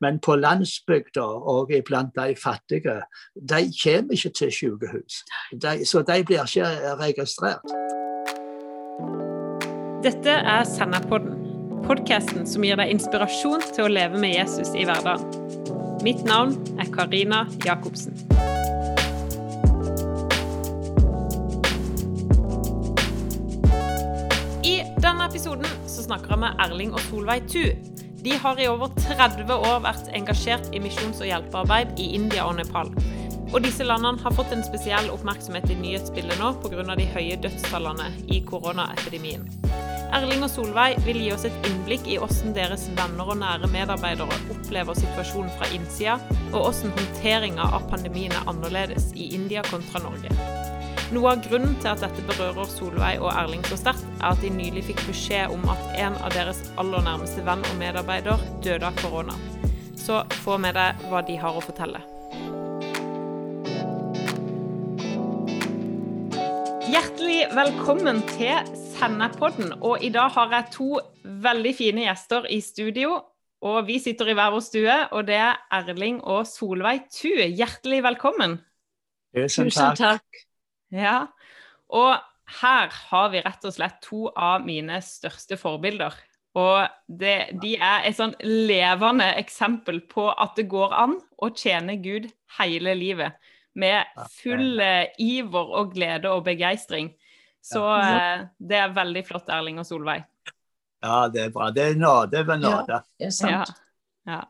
Men på landsbygda og iblant de fattige, de kommer ikke til sykehus. De, så de blir ikke registrert. Dette er Sennepodden, podkasten som gir deg inspirasjon til å leve med Jesus i hverdagen. Mitt navn er Karina Jacobsen. I denne episoden så snakker jeg med Erling og Solveig Tu. De har i over 30 år vært engasjert i misjons- og hjelpearbeid i India og Nepal. Og disse landene har fått en spesiell oppmerksomhet i nyhetsbildet nå pga. de høye dødstallene i koronaepidemien. Erling og Solveig vil gi oss et innblikk i hvordan deres venner og nære medarbeidere opplever situasjonen fra innsida, og hvordan håndteringa av pandemien er annerledes i India kontra Norge. Noe av grunnen til at dette berører Solveig og Erling så sterkt, er at de nylig fikk beskjed om at en av deres aller nærmeste venn og medarbeider døde av korona. Så få med deg hva de har å fortelle. Hjertelig velkommen til Sennepodden. Og i dag har jeg to veldig fine gjester i studio. Og vi sitter i hver vår stue, og det er Erling og Solveig Tu. Hjertelig velkommen. Tusen takk. Ja, og her har vi rett og slett to av mine største forbilder. Og det, de er et sånn levende eksempel på at det går an å tjene Gud hele livet. Med full eh, iver og glede og begeistring. Så eh, det er veldig flott, Erling og Solveig. Ja, det er bra. Det er nåde ved nåde. Ja, det er sant. Ja, ja.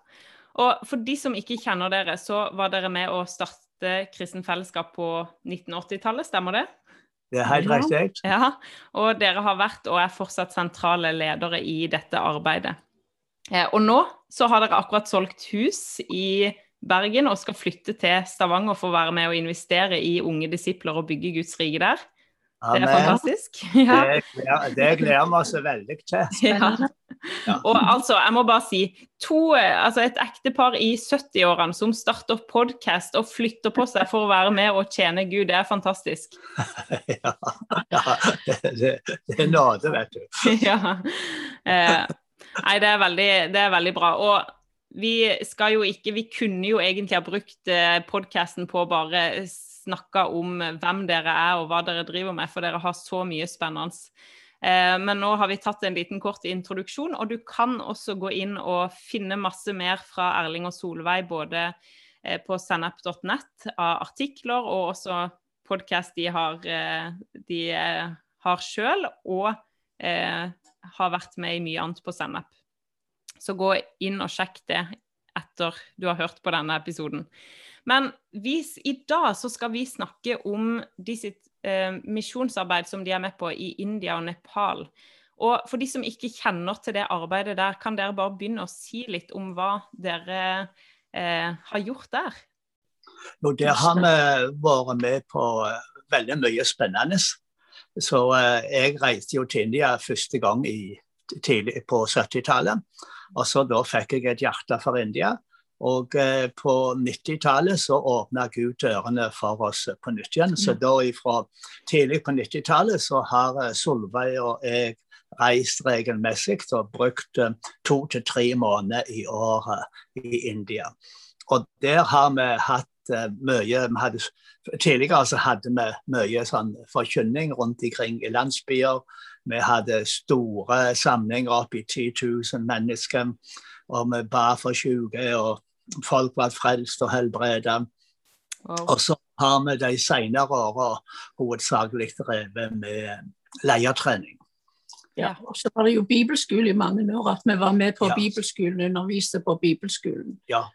Og for de som ikke kjenner dere, så var dere med å starte kristen fellesskap på 1980-tallet, stemmer det? Det er helt riktig. Ja, og dere har vært og er fortsatt sentrale ledere i dette arbeidet. Eh, og nå så har dere akkurat solgt hus i Bergen og skal flytte til Stavanger for å være med og investere i unge disipler og bygge Guds rike der. Det er fantastisk. Ja. Det, det gleder vi oss veldig til. Ja. Og altså, jeg må bare si to, altså et ektepar i 70-årene som starter podkast og flytter på seg for å være med og tjene Gud, det er fantastisk. Ja, ja det, det, er nåde, vet du. Ja. Eh, nei, det er, veldig, det er veldig bra. Og vi skal jo ikke Vi kunne jo egentlig ha brukt eh, podkasten på bare snakke om hvem dere er og hva dere driver med, for dere har så mye spennende. Eh, men nå har vi tatt en liten kort introduksjon, og du kan også gå inn og finne masse mer fra Erling og Solveig, både eh, på sennep.nett av artikler og også podkast de har, eh, de har sjøl, og eh, har vært med i mye annet på Sennep. Så gå inn og sjekk det etter du har hørt på denne episoden. Men vi, i dag så skal vi snakke om de sitt eh, misjonsarbeid som de er med på i India og Nepal. Og for de som ikke kjenner til det arbeidet der, kan dere bare begynne å si litt om hva dere eh, har gjort der? Jo, der har vi vært med på eh, veldig mye spennende. Så eh, jeg reiste jo til India første gang i, tidlig på 70-tallet. Og så da fikk jeg et hjerte for India. Og eh, på 90-tallet så åpna Gud dørene for oss på nytt igjen. Så da ifra tidlig på 90-tallet så har eh, Solveig og jeg reist regelmessig og brukt eh, to til tre måneder i året i India. Og der har vi hatt mye hadde, Tidligere så hadde vi mye sånn forkynning rundt omkring i landsbyer. Vi hadde store samlinger opp i 10 000 mennesker. Og vi ba for syke, og folk ble frelst og helbreda. Wow. Og så har vi de senere åra hovedsakelig drevet med leiertrening. Ja, og så var det jo bibelskole i mange år, at vi var med på ja. bibelskolen, underviste på bibelskolen. Ja,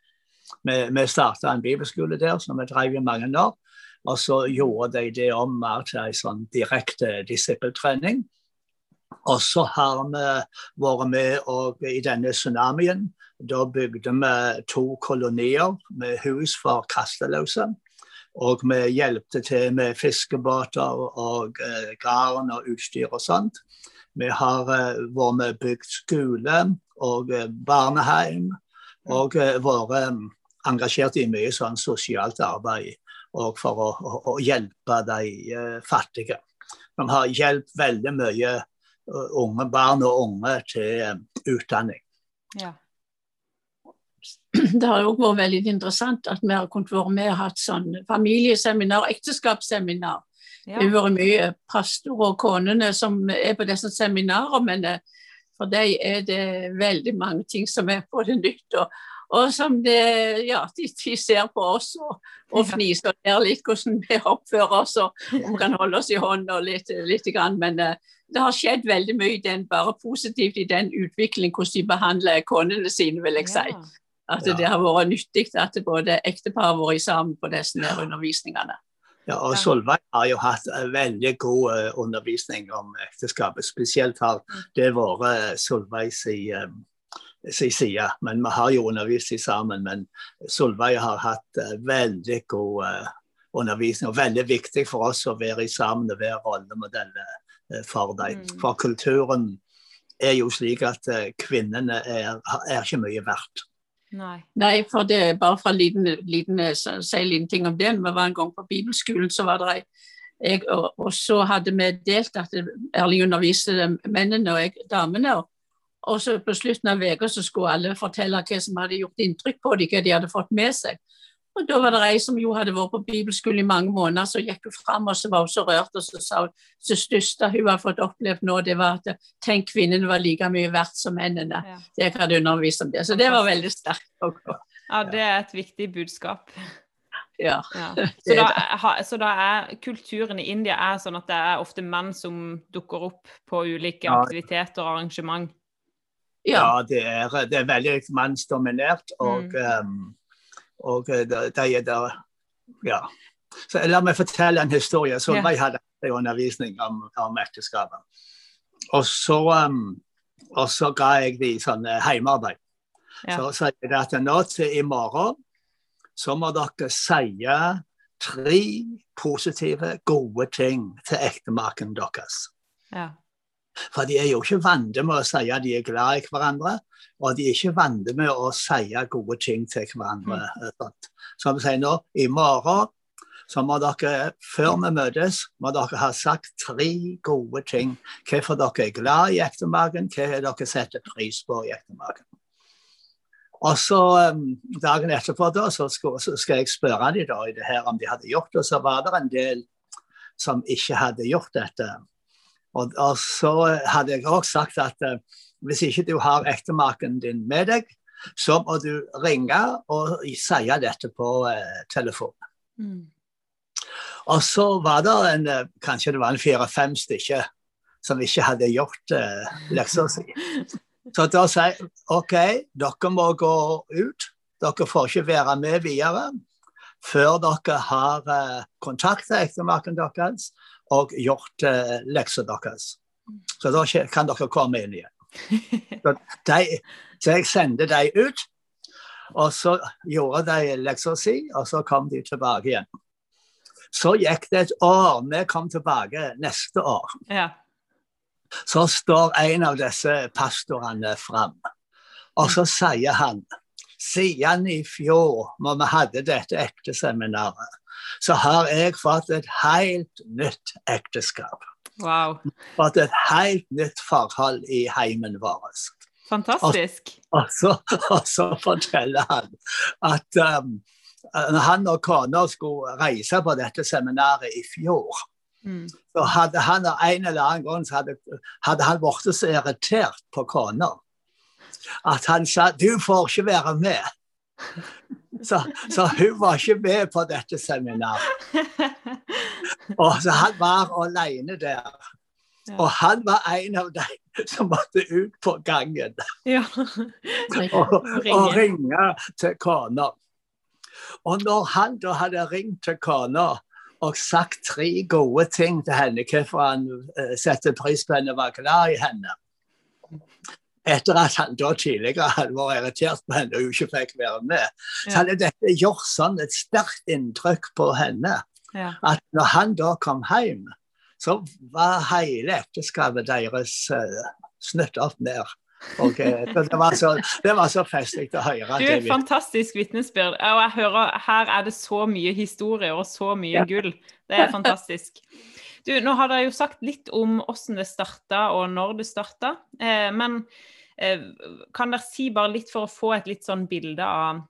vi, vi starta en bibelskole der som vi drev i mange år. Og så gjorde de det om mer til en sånn direkte disippeltrening. Og så har vi vært med i denne tsunamien da bygde vi to kolonier med hus for kasteløse. Og vi hjelpte til med fiskebåter og eh, garn og utstyr og sånt. Vi har eh, vært med bygd skole og eh, barnehjem. Og vært engasjert i mye sånn sosialt arbeid og for å, å, å hjelpe de fattige. Vi har hjulpet veldig mye unge barn og unge til utdanning. Ja. det har òg vært veldig interessant at vi har kunnet være med og hatt sånn familieseminar, ekteskapsseminar. Ja. Det har vært mye pastorer og konene som er på disse seminarene, men eh, for dem er det veldig mange ting som er på det nytt. Og, og som det, ja, de, de, ser på oss og, og fniser ler litt hvordan vi oppfører oss og om vi kan holde oss i hånda litt, litt grann. Men uh, det har skjedd veldig mye den, bare positivt i den utviklingen, hvordan de behandler konene sine, vil jeg si. At det har vært nyttig at både ektepar har vært sammen på disse undervisningene. Ja, og Solveig har jo hatt veldig god uh, undervisning om ekteskapet. Spesielt har det vært uh, Solveig sin, uh, side. Men vi har jo undervist sammen. Men Solveig har hatt veldig god undervisning. Og veldig viktig for oss å være sammen og være rollemodeller for dem. Mm. For kulturen er jo slik at kvinnene er, er ikke mye verdt. Nei. Nei. for det er bare fra liten, liten si en liten ting om det. Vi var en gang på bibelskolen, så var det jeg, og, og, så hadde vi delt at Erling underviste mennene og jeg damene. Og, og så på slutten av uka skulle alle fortelle hva som hadde gjort inntrykk på dem, hva de hadde fått med seg. Og Da var det ei som jo hadde vært på bibelskole i mange måneder, så gikk hun fram og så var hun så rørt og så sa hun det største hun har fått opplevd nå, det var at tenk kvinnene var like mye verdt som mennene. Ja. Jeg hadde undervist om det, så det var veldig sterkt. Ja, det er et viktig budskap. Ja. ja. Så, da, så, da, er kulturen i India er sånn at det er ofte menn som dukker opp på ulike aktiviteter og arrangement? Ja, det er, det er veldig mannsdominert. og mm. um, og eh, de er der Ja. Så La meg fortelle en historie. Solveig hadde en undervisning om, om ekteskapet. Og så, um, og så ga jeg dem sånn hjemmearbeid. Ja. Så sa jeg at nå til i morgen så må dere si tre positive, gode ting til ektemaken deres. Ja. For de er jo ikke vant med å si at de er glad i hverandre, og de er ikke vant med å si gode ting til hverandre. Mm. Som vi sier nå, i morgen så må dere, før vi møtes, må dere ha sagt tre gode ting. Hvorfor dere er glad i ektemaken, hva dere setter pris på i ektemaken. Og så um, Dagen etterpå da, så skal, så skal jeg spørre dem da, i det her om de hadde gjort det. Så var det en del som ikke hadde gjort dette. Og, og så hadde jeg òg sagt at uh, hvis ikke du har ektemaken din med deg, så må du ringe og si dette på uh, telefon. Mm. Og så var det en, kanskje det var en fire-fem stykker som ikke hadde gjort uh, leksa si. Så da sier jeg OK, dere må gå ut. Dere får ikke være med videre før dere har uh, kontakta ektemaken deres og gjort uh, leksa deres. Så da kan dere komme inn igjen. Så, de, så jeg sendte dem ut, og så gjorde de leksa si, og så kom de tilbake igjen. Så gikk det et år. Vi kom tilbake neste år. Ja. Så står en av disse pastorene fram, og så sier han siden i fjor, når vi hadde dette ekteseminaret, så har jeg fått et helt nytt ekteskap. Wow. Fått et helt nytt forhold i heimen vår. Fantastisk. Og, og, så, og, så, forteller han at um, når han og kona skulle reise på dette seminaret i fjor, mm. så hadde han av en eller annen grunn hadde, hadde han blitt så irritert på kona at han sa du får ikke være med. Så, så, hun var ikke med på dette seminaret. Og så han var alene der. Og han var en av de som måtte ut på gangen ja. og, og ringe til kona. Og når han da hadde ringt til kona og sagt tre gode ting til henne, hvorfor han uh, setter pris på henne og var glad i henne, etter at han da tidligere hadde vært irritert på henne og ikke fikk være med, så hadde dette gjort sånn et sterkt inntrykk på henne ja. at når han da kom hjem, så var hele ekteskapet deres uh, snutt opp ned. Okay. Det var så, det så festlig å høre. Du, er Fantastisk vitnesbyrd. Og jeg hører her er det så mye historie og så mye ja. gull. Det er fantastisk. Du, nå har dere jo sagt litt om hvordan det starta og når det starta. Eh, men eh, kan dere si bare litt for å få et litt sånn bilde av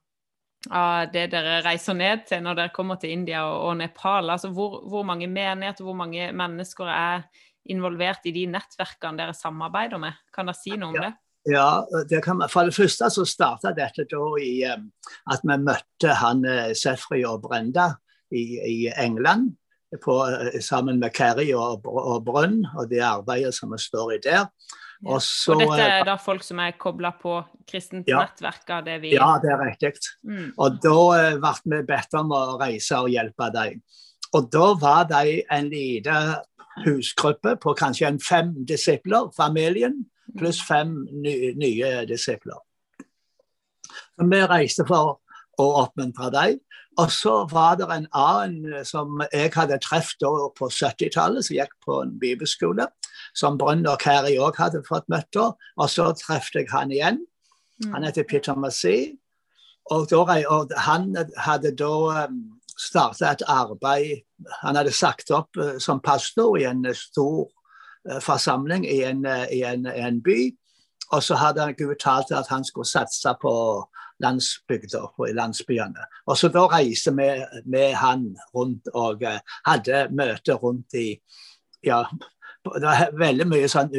av det dere reiser ned til når dere kommer til India og, og Nepal? Altså hvor, hvor mange menigheter, hvor mange mennesker er involvert i de nettverkene dere samarbeider med? Kan dere si noe om det? Ja, det kan, For det første så starta dette da i at vi møtte han Sefri og Brenda i, i England. På, sammen med Kerry og, og Brønn og det arbeidet som står i der. Og, så, og, dette er da folk som er kobla på kristent ja, nettverk? Det vi... Ja, det er riktig. Mm. Og da eh, ble vi bedt om å reise og hjelpe dem. Og da var de en liten husgruppe på kanskje en fem disipler, familien, pluss mm. fem nye, nye disipler. Så vi reiste for å oppmuntre dem. Og så var det en annen som jeg hadde truffet på 70-tallet, som gikk på en bibelskole som Brønn og Kari òg hadde fått møtt. Og så treffet jeg han igjen. Mm. Han heter Peter Massey. Og, og han hadde da um, starta et arbeid Han hadde sagt opp uh, som pastor i en stor forsamling i en, i en, en by. Og så hadde Gud talt at han skulle satse på landsbygda og i landsbyene. Og så da reiste vi med han rundt og hadde møte rundt i ja, det er veldig mye sånn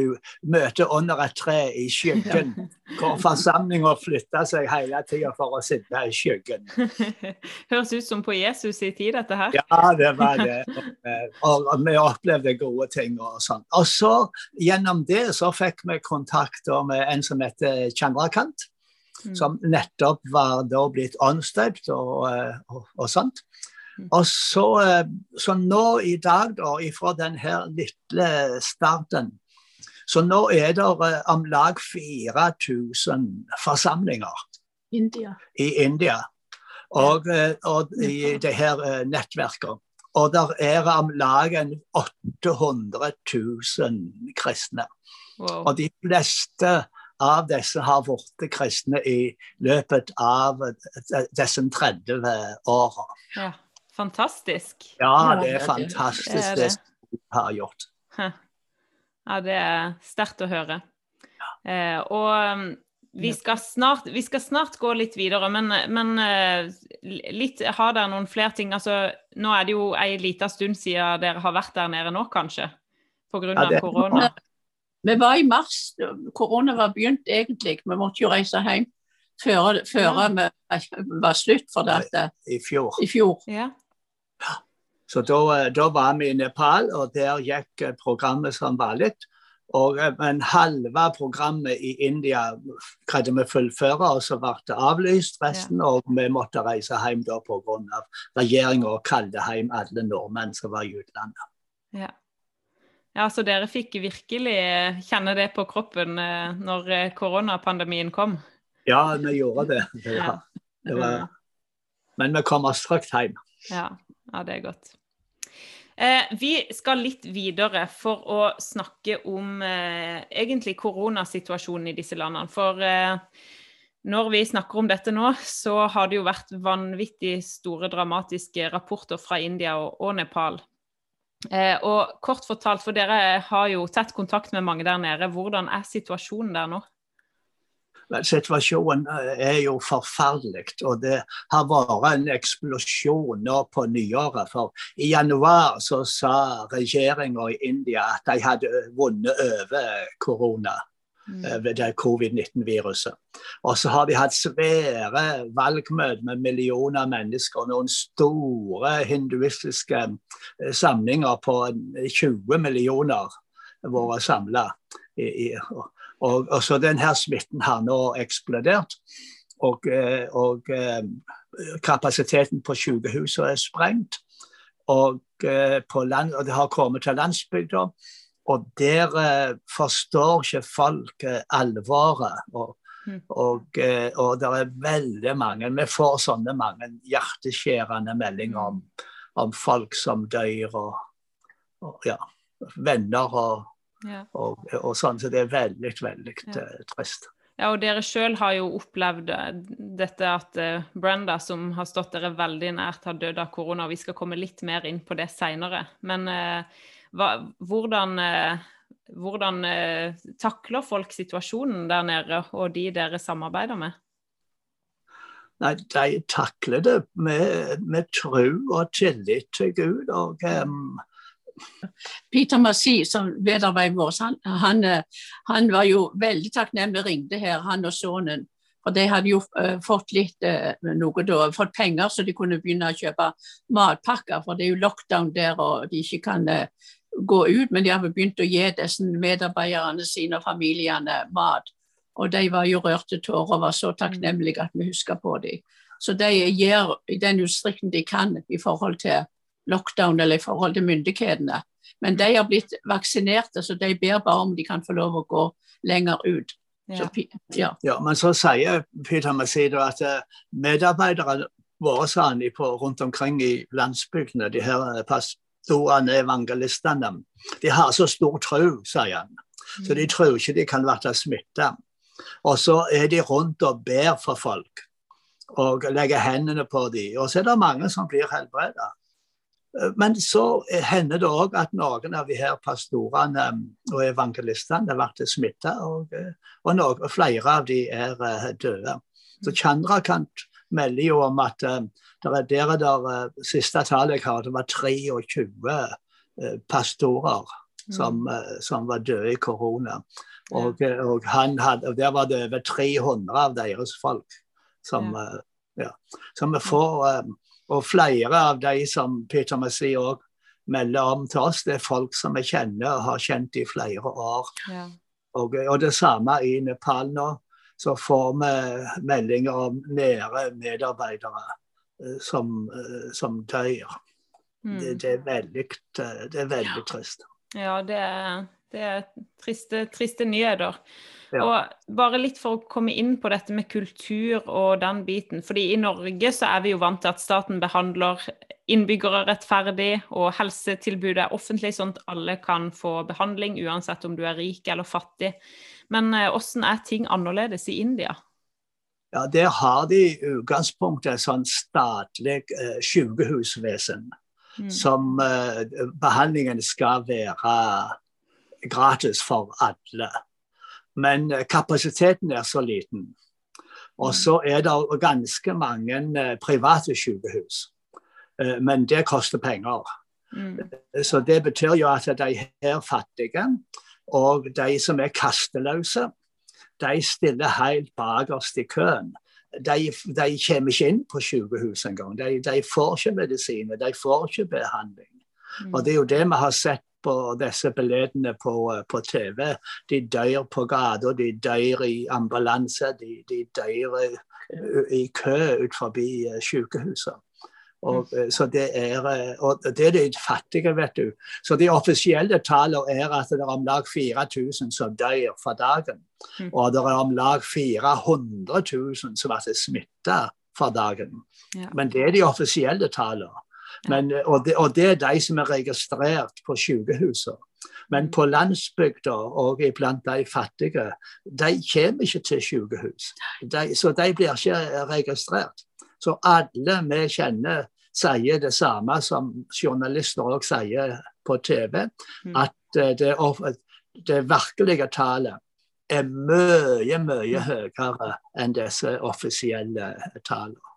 møte under et tre i skyggen. Hvor forsamlinga flytta seg hele tida for å sitte i skyggen. Høres ut som på Jesus i tid, dette her. Ja, det var det. Og, og vi opplevde gode ting og sånn. Og så gjennom det så fikk vi kontakt med en som heter Chandrakant. Mm. Som nettopp var da blitt åndsdøpt og, og, og sånt. Og så, eh, så, nå i dag, da, ifra denne lille starten, så nå er det eh, om lag 4000 forsamlinger India. i India. Og, eh, og i det her nettverket. Og der er om lag 800 000 kristne. Wow. Og de fleste av disse har blitt kristne i løpet av disse 30 årene. Ja. Fantastisk. Ja, det er fantastisk det, er det. det du har gjort. Ja, det er sterkt å høre. Eh, og um, vi skal, snart, vi skal, snart, gå litt videre, men, men eh, litt, har dere noen flere ting? Altså, nå er det jo ei lita stund siden dere har vært der nede nå, kanskje? Pga. Ja, korona? Vi var i mars. Korona var begynt egentlig. Vi måtte jo reise hjem før, før ja. vi var slutt for dette. I fjor. I fjor. Ja. Så da, da, var vi i Nepal, og der gikk eh, programmet som vanlig. Og, eh, men halve programmet i India greide vi fullføre, og så ble det avlyst resten. Ja. Og vi måtte reise hjem da pga. regjeringa kalte hjem alle nordmenn som var i utlandet. Ja. Ja, så dere fikk virkelig kjenne det på kroppen når koronapandemien kom? Ja, vi gjorde det. det, var, det var, men vi kom oss trygt hjem. Ja, ja det er godt. Eh, vi skal litt videre for å snakke om eh, egentlig koronasituasjonen i disse landene. For eh, når vi snakker om dette nå, så har det jo vært vanvittig store dramatiske rapporter fra India og, og Nepal. Eh, og kort fortalt, for dere har jo tett kontakt med mange der nede. Hvordan er situasjonen der nå? Situasjonen eh, er jo forferdelig. Og det har vært en eksplosjon nå på nyåret. For i januar så sa regjeringa i India at de hadde vunnet over korona. Mm. Eh, det covid-19-viruset. Og så har de hatt svære valgmøter med millioner mennesker. Noen store hinduistiske eh, samlinger på 20 millioner vært samla. Og, og så denne smitten har nå eksplodert. Og, eh, og eh, kapasiteten på sykehusene er sprengt. Og, eh, land, og, det har kommet til landsbygda. Og der forstår ikke folk alvoret. Og, mm. og, og det er veldig mange Vi får sånne mange hjerteskjærende meldinger om, om folk som dør, og, og ja, venner og ja. Og, sånn, så det er veldig, veldig ja. Eh, trist. Ja, og dere sjøl har jo opplevd eh, dette at Brenda, som har stått dere veldig nært, har dødd av korona. Vi skal komme litt mer inn på det seinere. Men uh, hva, hvordan, uh, hvordan takler folk situasjonen der nede, og de dere samarbeider med? Nei, de takler det med, med tro og tillit til Gud. og um... Peter Massi, som medarbeideren vår, han, han, eh, han, var jo veldig takknemlig, ringte her, han og sønnen. For de hadde jo uh, fått litt uh, noe da, fått penger så de kunne begynne å kjøpe matpakker. For det er jo lockdown der og de ikke kan uh, gå ut. Men de har begynt å gi disse medarbeiderne sine og familiene mat. Og de var jo rørte tårer og var så takknemlige at vi husker på dem. Så de gjør i den utstrekning de kan i forhold til lockdown eller i forhold til myndighetene. Men de har blitt vaksinerte, så de ber bare om de kan få lov å gå lenger ut. Ja. Så, ja. ja men så sier Peter Macedo at uh, medarbeidere våre sa på, rundt omkring i landsbygdene, de her pastorene, evangelistene, de har så stor tro, sier han. Så de mm. tror ikke de kan bli smitta. Og så er de rundt og ber for folk og legger hendene på dem. Og så er det mange som blir helbreda. Men så hender det òg at noen av de her pastorene og evangelistene blir smitta, og, og, og, flere av de er uh, døde. Så Chandrakant melder jo om at uh, der er der, der uh, siste tallet jeg har, det var 23 pastorer som, som var døde i korona. Og, og, hadde, og, der var det over 300 av deres folk som ja. ja. Vi får Og flere av de som Peter Messi òg melder om til oss, det er folk som vi kjenner og har kjent i flere år. Ja. Og, og, det samme i Nepal nå. Så får vi meldinger om nære medarbeidere uh, som, uh, som, dør. Mm. Det, det, er veldig, det er veldig trist. Ja, det er det er triste, triste nyheter. Ja. Og bare litt for å komme inn på dette med kultur og den biten. fordi i Norge så er vi jo vant til at staten behandler innbyggere rettferdig, og helsetilbudet er offentlig, sånn at alle kan få behandling uansett om du er rik eller fattig. Men eh, hvordan er ting annerledes i India? Ja, Der har de i utgangspunktet sånn statlig eh, sykehusvesen. Mm. Som eh, behandlingen skal være gratis for alle. Men eh, kapasiteten er så liten. Og mm. så er det ganske mange eh, private sykehus. Eh, men det koster penger. Mm. Så det betyr jo at de her fattige og de som er kasteløse, de stiller helt bakerst i køen. De, de, kommer ikke inn på sykehus engang. De, de får ikke medisiner, de får ikke behandling. Mm. Og Det er jo det vi har sett på disse billedene på, på, TV. De dør på gata, de dør i ambulanse, de, de dør i, kø ut forbi eh, sykehuset. Og, mm. så det er, og det er de fattige, vet du. Så de offisielle tallene er at det er om lag 4000 som dør for dagen. Mm. Og det er om lag 400 000 som blir smitta for dagen. Men det er de offisielle tallene. Men, eh, og, det, og, det, er de som er registrert på sykehusene. Men på landsbygda og iblant de fattige, de kommer ikke til sykehus. De, så de blir ikke registrert. Så alle vi kjenner sier det samme som journalister òg sier på TV, mm. at eh, det, det virkelige tallet er mye, mye mm. høyere enn disse offisielle tallene.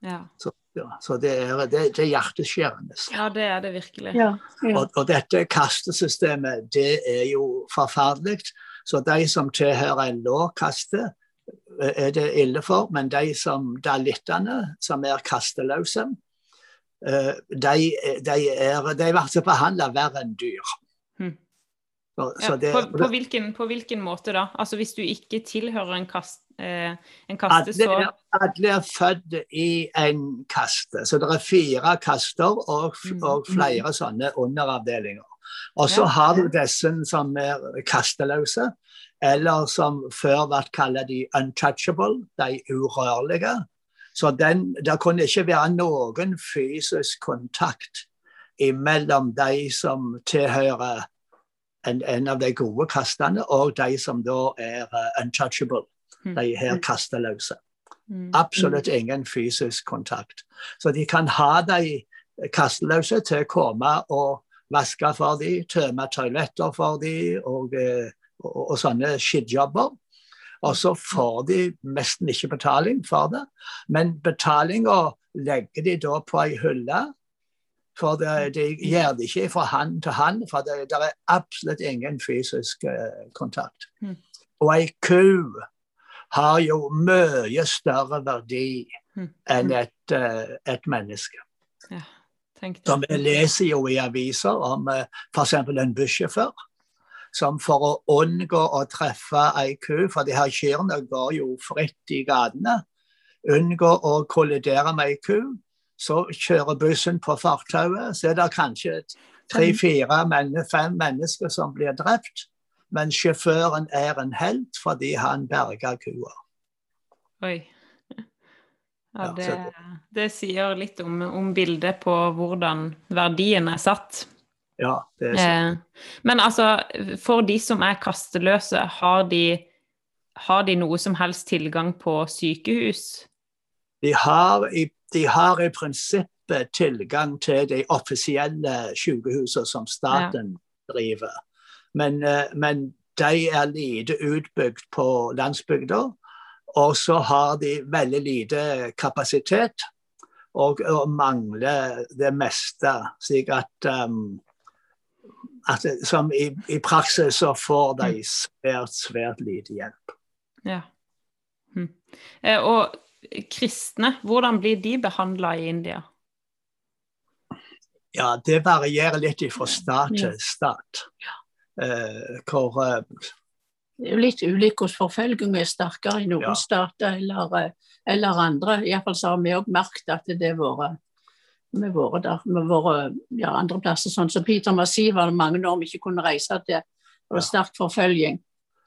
Ja. Så ja, så det er, det, det er, hjerteskjærende. Ja, det er det virkelig. Ja, ja. Og, og, dette kastesystemet, det er jo forferdelig. Så de som tilhører en lågkaste, kaste, er det ille for. Men de som dalittene, som er kasteløse, eh, de, de er, de blir behandla verre enn dyr. Hmm. Så, så det, på, på, hvilken, på, hvilken, måte da? Altså Hvis du ikke tilhører en kast, eh, en kaste, så alle, alle er født i en kaste. Så det er fire kaster og, mm, og mm. flere sånne underavdelinger. Og så ja. har du disse som er kasteløse, eller som før ble kalt de untouchable, de urørlige. Så den, det kunne ikke være noen fysisk kontakt mellom de som tilhører en, en, av de gode kastene, og de som da er uh, untouchable. Mm. De her kasteløse. Mm. Absolutt ingen fysisk kontakt. Så de kan ha de kasteløse til å komme og vaske for dem, tømme toaletter for dem og, eh, og, og sånne skittjobber. Og så får de nesten ikke betaling for det. Men betalinga legger de da på ei hylle. For det, de gjør det ikke fra hand til hand, for det, det er absolutt ingen fysisk eh, kontakt. Mm. Og ei ku har jo mye større verdi mm. enn et, eh, et menneske. Ja, Så vi leser jo i aviser om uh, f.eks. en bussjåfør som for å unngå å treffe ei ku, for de her kyrne går jo fritt i gatene, unngå å kollidere med ei ku, så kjører bussen på fortauet. Så er det kanskje tre-fire, fem mennesker som blir drept. Men sjåføren er en helt fordi han berga kua. Oi. Ja, det, det, sier litt om, om bildet på hvordan verdien er satt. Ja, det er sant. Eh, men altså, for de som er kasteløse, har de, har de noe som helst tilgang på sykehus? De har, i, de har i prinsippet tilgang til de offisielle sykehusene som staten ja. driver. Men, eh, men, de er lite utbygd på landsbygda. Og så har de veldig lite kapasitet og, og mangler det meste. Slik at um, at, som i, i, praksis så får de mm. svært, svært lite hjelp. Ja. Hm. Eh, og kristne, hvordan blir de behandla i India? Ja, det varierer litt fra stat til stat. Eh, hvor eh, Det er jo litt ulik hvordan forfølging er sterkere i noen ja. stater eller, eh, eller andre. Iallfall så har vi òg merket at det har vært med våre der, med våre ja, andre plasser. Sånn som Peter Massiv var det mange år vi ikke kunne reise til. Det var sterk forfølging.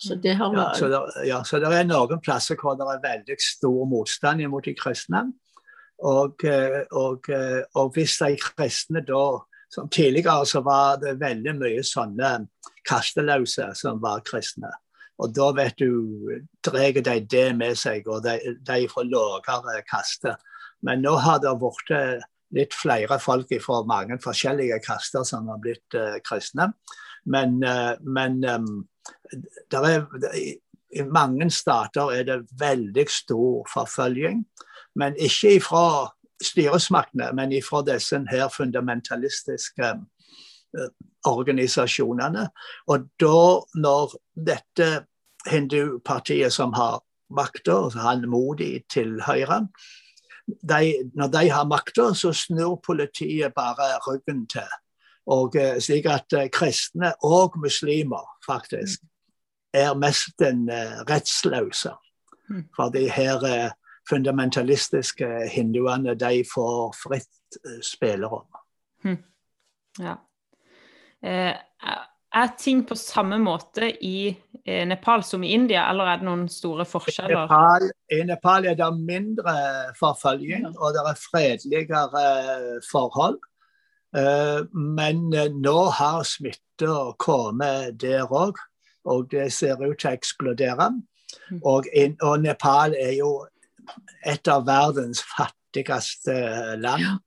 Så det har vært... Ja, så det, ja, så det er noen plasser hvor det er veldig stor motstand mot de kristne. Og, eh, og, eh, og hvis de kristne da som Tidligere så var det veldig mye sånne kasteløse som var kristne. Og da vet du, drar de det med seg, og de, de får lavere kaste. Men nå har det blitt litt flere folk fra mange forskjellige kaster som har blitt uh, kristne. Men, uh, men um, er, i mange stater er det veldig stor forfølging. Men ikke ifra styresmaktene, men ifra disse her fundamentalistiske uh, organisasjonene. Og da, når dette hindupartiet som har makta, han Modi til høyre, de, når de har makta, så snur politiet bare ryggen til. Og eh, Slik at eh, kristne og muslimer faktisk er mest den eh, rettsløse. Mm. For de her fundamentalistiske hinduene de får fritt spillerom. Mm. Ja. Eh, er ting på samme måte i eh, Nepal som i India, eller er det noen store forskjeller? Nepal, I Nepal er det mindre forfølging, og det er fredeligere eh, forhold. Eh, men nå har smitta kommet der òg, og det ser ut til å eksplodere. Mm. Og, og Nepal er jo et av verdens fattigste land.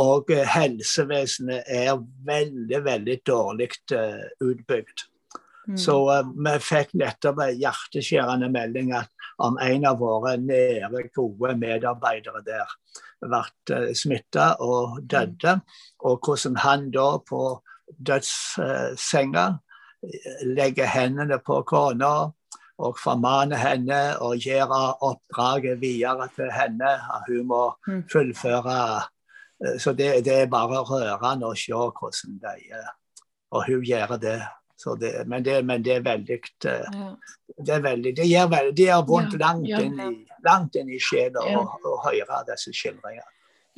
Og eh, helsevesenet er veldig, veldig dårlig uh, utbygd. Mm. Så uh, vi fikk nettopp en hjerteskjærende melding om en av våre nære, gode medarbeidere der ble smitta og døde. Og hvordan han da på dødssenga legger hendene på kona og formaner henne og gir oppdraget videre til henne. Hun må mm. fullføre Eh, så det, det, er bare rørende å se hvordan de eh, Og hun gjør det. det men, det men, det er veldig eh, ja. Det er veldig, det gjør, veldig, det gjør vondt ja, langt, ja, inn i, i sjela å, å høre disse skildringene.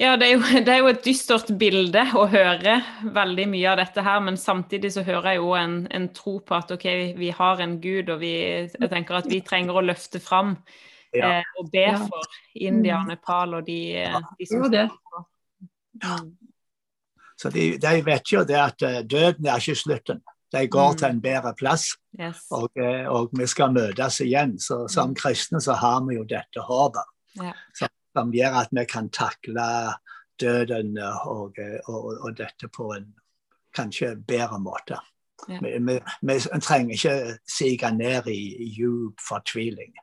Ja, det er, jo, det er, jo, et dystert bilde å høre veldig mye av dette her, men samtidig så hører jeg jo en, en tro på at ok, vi har en gud, og vi, jeg tenker at vi trenger å løfte fram ja. eh, og be for India. Nepal og de, de som står på. Så de, de, vet jo det at uh, døden er ikke slutten. De går mm. til en bedre plass, yes. og, uh, og, vi skal møtes igjen. Så Som mm. kristne så har vi jo dette håpet, ja. som, som, gjør at vi kan takle døden og, og, og dette på en kanskje bedre måte. Ja. Vi, vi, vi, trenger ikke sige ned i, djup fortviling.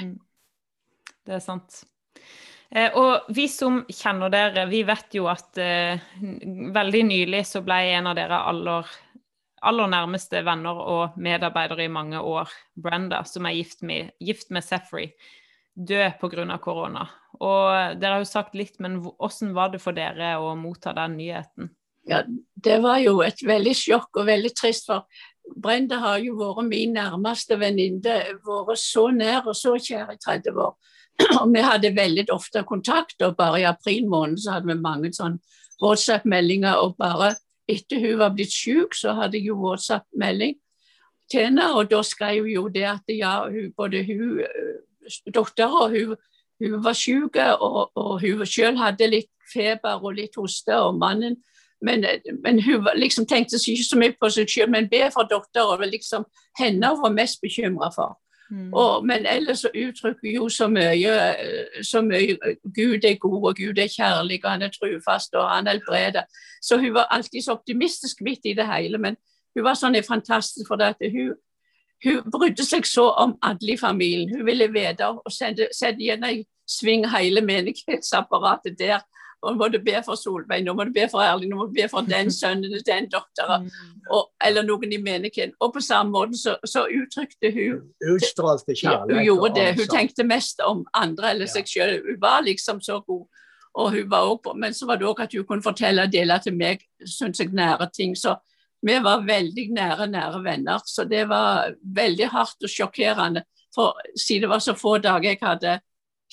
Mm. Det er sant. Eh, og vi som kjenner dere, vi vet jo at eh, veldig nylig så ble en av dere aller, aller nærmeste venner og medarbeidere i mange år, Brenda, som er gift med, gift med Sefri, død pga. korona. Og dere har jo sagt litt, men hvordan var det for dere å motta den nyheten? Ja, Det var jo et veldig sjokk og veldig trist. for Brenda har jo vært min nærmeste venninne. Vært så nær og så kjær i 30 år. Og vi hadde veldig ofte kontakt, og bare i april måned så hadde vi mange sånn WhatsApp-meldinger. Og bare etter hun var blitt syk, så hadde jeg jo WhatsApp-melding til henne. Og da skrev hun jo det at ja, hun, både hun, eh, dattera og hun, hun var syk, og, og hun selv hadde litt feber og litt hoste. og mannen men, men, hun liksom tenkte ikke så mye på seg selv, men be for dattera. Liksom henne var mest bekymra for. Mm. Og, men ellers så uttrykker jo så mye, så mye Gud er god, og Gud er kjærlig, og han er trufast, og han helbreder. Så hun var alltid så optimistisk midt i det hele. Men hun var sånn fantastisk, for at hun, hun brydde seg så om alle i familien. Hun ville vite og sette igjen i sving hele menighetsapparatet der nå må du be for Solveig, nå må du be for Erling, nå må du be for den sønnen og den datteren. Mm. Eller noen i menigheten. Og på samme måte så, så uttrykte hun Utstrålte kjærlighet. Hun gjorde det. Hun tenkte mest om andre eller seg sjøl. Hun var liksom så god. Og hun var også, men så var det òg at hun kunne fortelle og dele til meg synes jeg, nære ting. Så vi var veldig nære, nære venner. Så det var veldig hardt og sjokkerende. For siden det var så få dager jeg hadde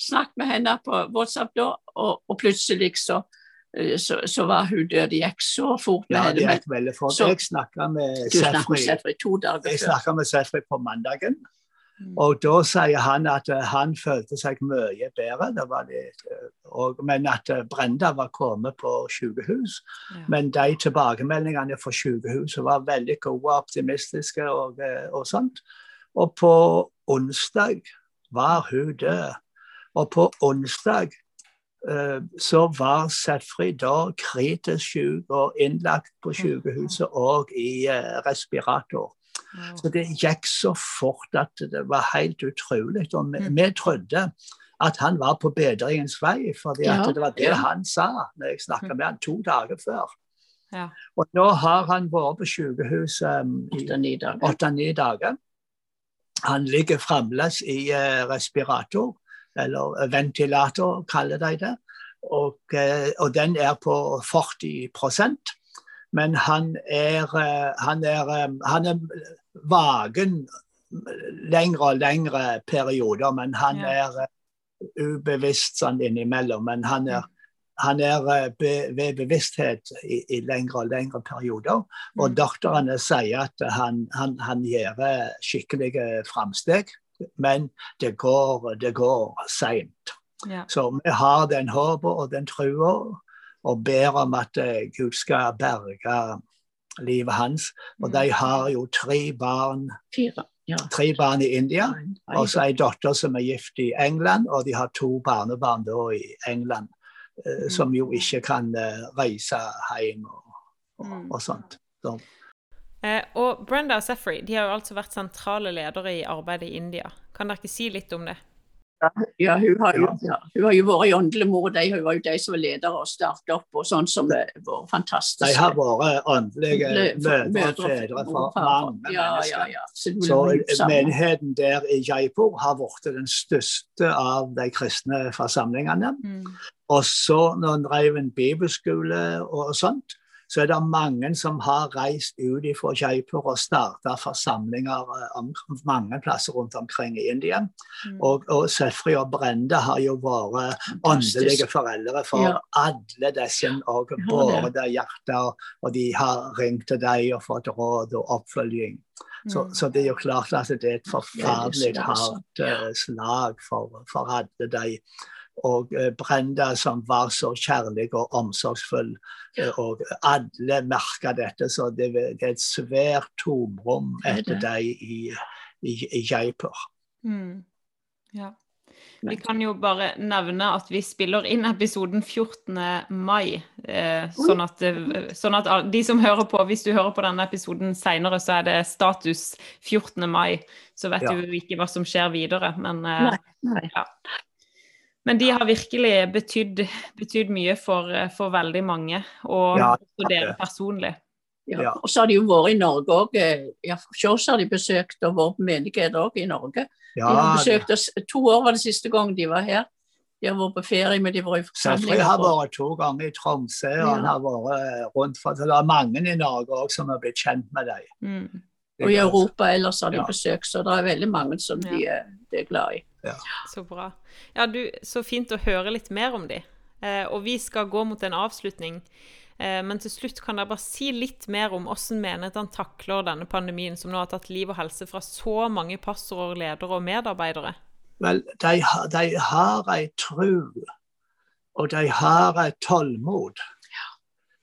snakket med henne på WhatsApp da, og, og plutselig så, eh, så, så, var hun død. Det gikk så fort ja. Det gikk veldig fort. Så, jeg snakka med Sefri to dager Jeg snakka med Sefri på mandagen. Mm. Og da sier han at uh, han følte seg mye bedre, litt, uh, og, men at Brenda var kommet på sykehus. Ja. Men de tilbakemeldingene fra sykehuset var veldig gode og optimistiske. Og, og, sånt. Og på onsdag var hun død. Og på onsdag uh, så var Sefri da kritisk syk og innlagt på sykehuset og i uh, respirator. Så det gikk så fort at det var helt utrolig. Og vi, mm. vi trodde at han var på bedringens vei, for det var det han sa når jeg snakka mm. med han to dager før. Ja. Og nå har han vært på sykehuset um, i åtte-ni dager. Han ligger fremdeles i uh, respirator eller ventilator, kaller de det. Og, eh, og den er på 40% Men han er, eh, han er, eh, han er vagen lengre og lengre perioder, men han ja. er ubevisst sånn innimellom. Men han er, han er be, ved bevissthet i, i, lengre og lengre perioder. Og mm. doktorene sier at han, han, han gjør skikkelige framsteg men det går, det går seint. Ja. Så vi har den håpet og den trua og ber om at uh, Gud skal berge livet hans. Og mm. de har jo tre barn. Fire. Ja. Tre barn i India, og så ei datter som er gift i England, og de har to barnebarn da i England, uh, som jo ikke kan uh, reise hjem og, og, mm. og sånt. Så. Eh, og Brenda og Sefri de har jo altså vært sentrale ledere i arbeidet i India. Kan dere ikke si litt om det? Ja, hun har jo, ja, hun har jo vært åndelig mor. De hun var jo de som var ledere og startet opp, og sånn som det var fantastisk. De har vært åndelige mødre og fedre for mange ja, mennesker. Ja, så, så menigheten der i Jaipur har blitt den største av de kristne forsamlingene. Mm. Og så når en drev en bibelskole og sånt, så er det mange som har reist ut fra Jaipur og starta forsamlinger om, mange plasser rundt omkring i India. Mm. Og, og Sefri og Brende har jo vært åndelige foreldre for ja. alle disse. Og både hjerter, og de har ringt til deg og fått råd og oppfølging. Så, mm. så, det er jo klart at det er et forferdelig hardt uh, slag for, for alle de og eh, Brenda som var så kjærlig og omsorgsfull. Eh, og alle merka dette, så det, er et svært tomrom etter deg i, i, i Jaipur. Mm. Ja. Vi kan jo bare nevne at vi spiller inn episoden 14. mai. Eh, sånn, at, sånn, at, de som hører på, hvis du hører på denne episoden seinere, så er det status 14. mai. Så vet ja. du ikke hva som skjer videre. Men, eh, nei, nei. Ja. Men de har virkelig betydd, betydd mye for, for, veldig mange, og ja, for dere personlig. Ja. Og så har de jo vært i Norge òg. Eh, ja, Sjås har de besøkt, og vår menighet òg i Norge. Ja, de har besøkt oss, To år var det siste gang de var her. De har vært på ferie, men de var i forsamling. Jeg har vært to ganger i Tromsø, og han har vært eh, rundt for Det er mange i Norge òg som har blitt kjent med dem. Mm. Og i Europa ellers har de ja. besøkt, så det er veldig mange som ja. de, de, er glad i. Ja. Så bra. Ja, du, så fint å høre litt mer om de. Eh, og vi skal gå mot en avslutning. Eh, men til slutt kan dere bare si litt mer om hvordan menigheten takler denne pandemien, som nå har tatt liv og helse fra så mange pastorer, ledere og medarbeidere? Vel, de, de har ei tru, og de har et tålmod.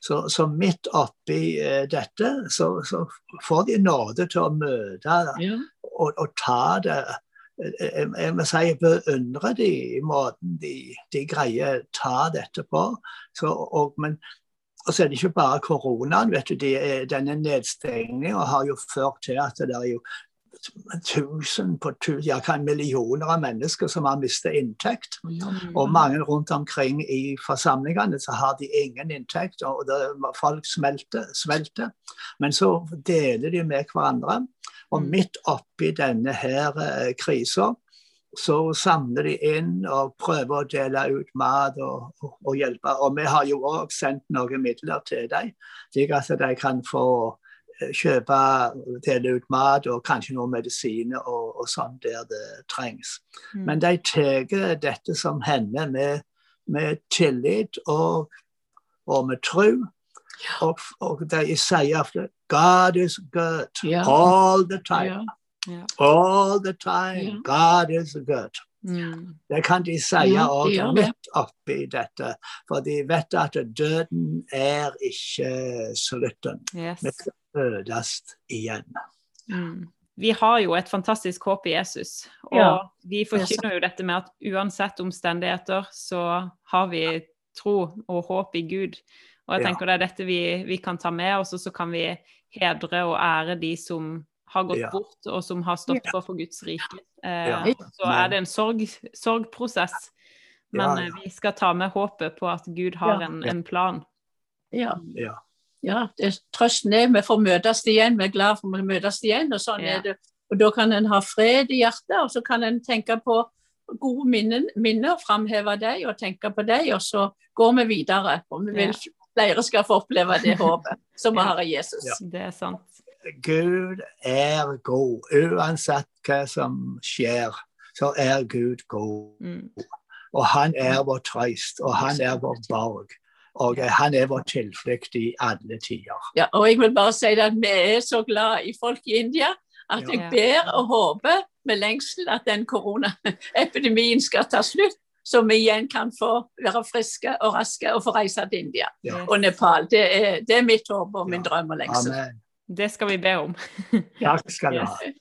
Så, så, midt oppi eh, dette, så, så, får de nåde til å møte ja. og, og, ta det jeg, jeg må si jeg beundrer de i måten de, de greier å ta dette på. Så, og, men og så er det ikke bare koronaen. vet du, de, Denne nedstengninga har jo ført til at det er jo tusen på tusen, ja, kan millioner av mennesker som har mistet inntekt. Og mange rundt omkring i forsamlingene så har de ingen inntekt, og det, folk smelter, svelter. Men så deler de med hverandre. Og mm. midt oppi denne her eh, krisa så samler de inn og prøver å dele ut mat og, og, og hjelpe. Og vi har jo òg sendt noen midler til dem, slik at de kan få eh, kjøpe, dele ut mat og kanskje noen medisiner og, og sånn der det trengs. Mm. Men de tar dette som hender med, med tillit og, og med tro. Og, og de sier ofte 'God is good yeah. all the time'. Yeah. Yeah. All the time. Yeah. God is good. Mm. Det kan de si òg ja, midt oppi dette, for de vet at døden er ikke slutten. Yes. Vi skal fødes igjen. Mm. Vi har jo et fantastisk håp i Jesus, og ja. vi forkynner jo dette med at uansett omstendigheter så har vi tro og håp i Gud. Og jeg tenker ja. det er dette vi, vi kan ta med oss, og så kan vi hedre og ære de som har gått ja. bort, og som har stått på for Guds rike. Eh, så er det en sorg, sorgprosess. Men ja, vi skal ta med håpet på at Gud har en, en plan. Ja. ja. Det, trøsten er vi får møtes igjen, vi er glad for å møtes igjen. Og sånn er det. Og da kan en ha fred i hjertet, og så kan en tenke på gode minner, minner framheve dem og tenke på dem, og så går vi videre. Og vi vil flere skal få oppleve det håpet som vi har i Jesus. Det er sant. Gud er god. Uansett hva som skjer, så er Gud god. Mm. Og han er vår trøst, og han er vår borg. Og han er vår tilflukt i alle tider. Ja, og jeg vil bare si at vi er så glad i folk i India at jeg ber og håper med lengsel at den koronaepidemien skal ta slutt, så vi igjen kan få være friske og raske og få reise til India ja. og Nepal. Det er, det er, mitt håp og min ja. drøm og lengsel. Amen. Det skal vi be om. Takk skal du ha.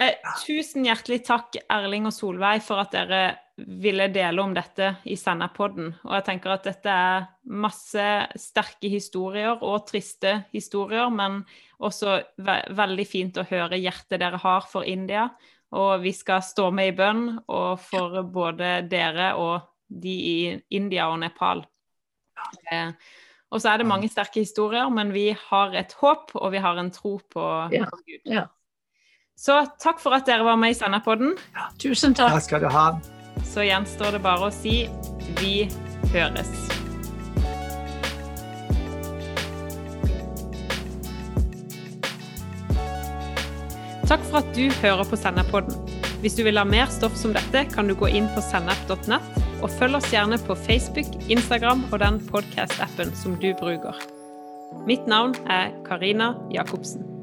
Eh, tusen hjertelig takk, Erling og Solveig, for at dere ville dele om dette i Senderpodden. Og jeg tenker at dette er masse sterke historier og triste historier, men også ve veldig fint å høre hjertet dere har for India. Og vi skal stå med i bønn og for både dere og de i India og Nepal. Eh, og så er det mange sterke historier, men vi har et håp, og vi har en tro på, ja. på Gud. Ja. Så takk for at dere var med i Senderpodden. Ja, tusen takk. Takk skal du ha. Så gjenstår det bare å si vi høres. Takk for at du hører på Senderpodden. Hvis du vil ha mer stoff som dette, kan du gå inn på sennep.nett og følg oss gjerne på Facebook, Instagram og den podkast-appen som du bruker. Mitt navn er Karina Jacobsen.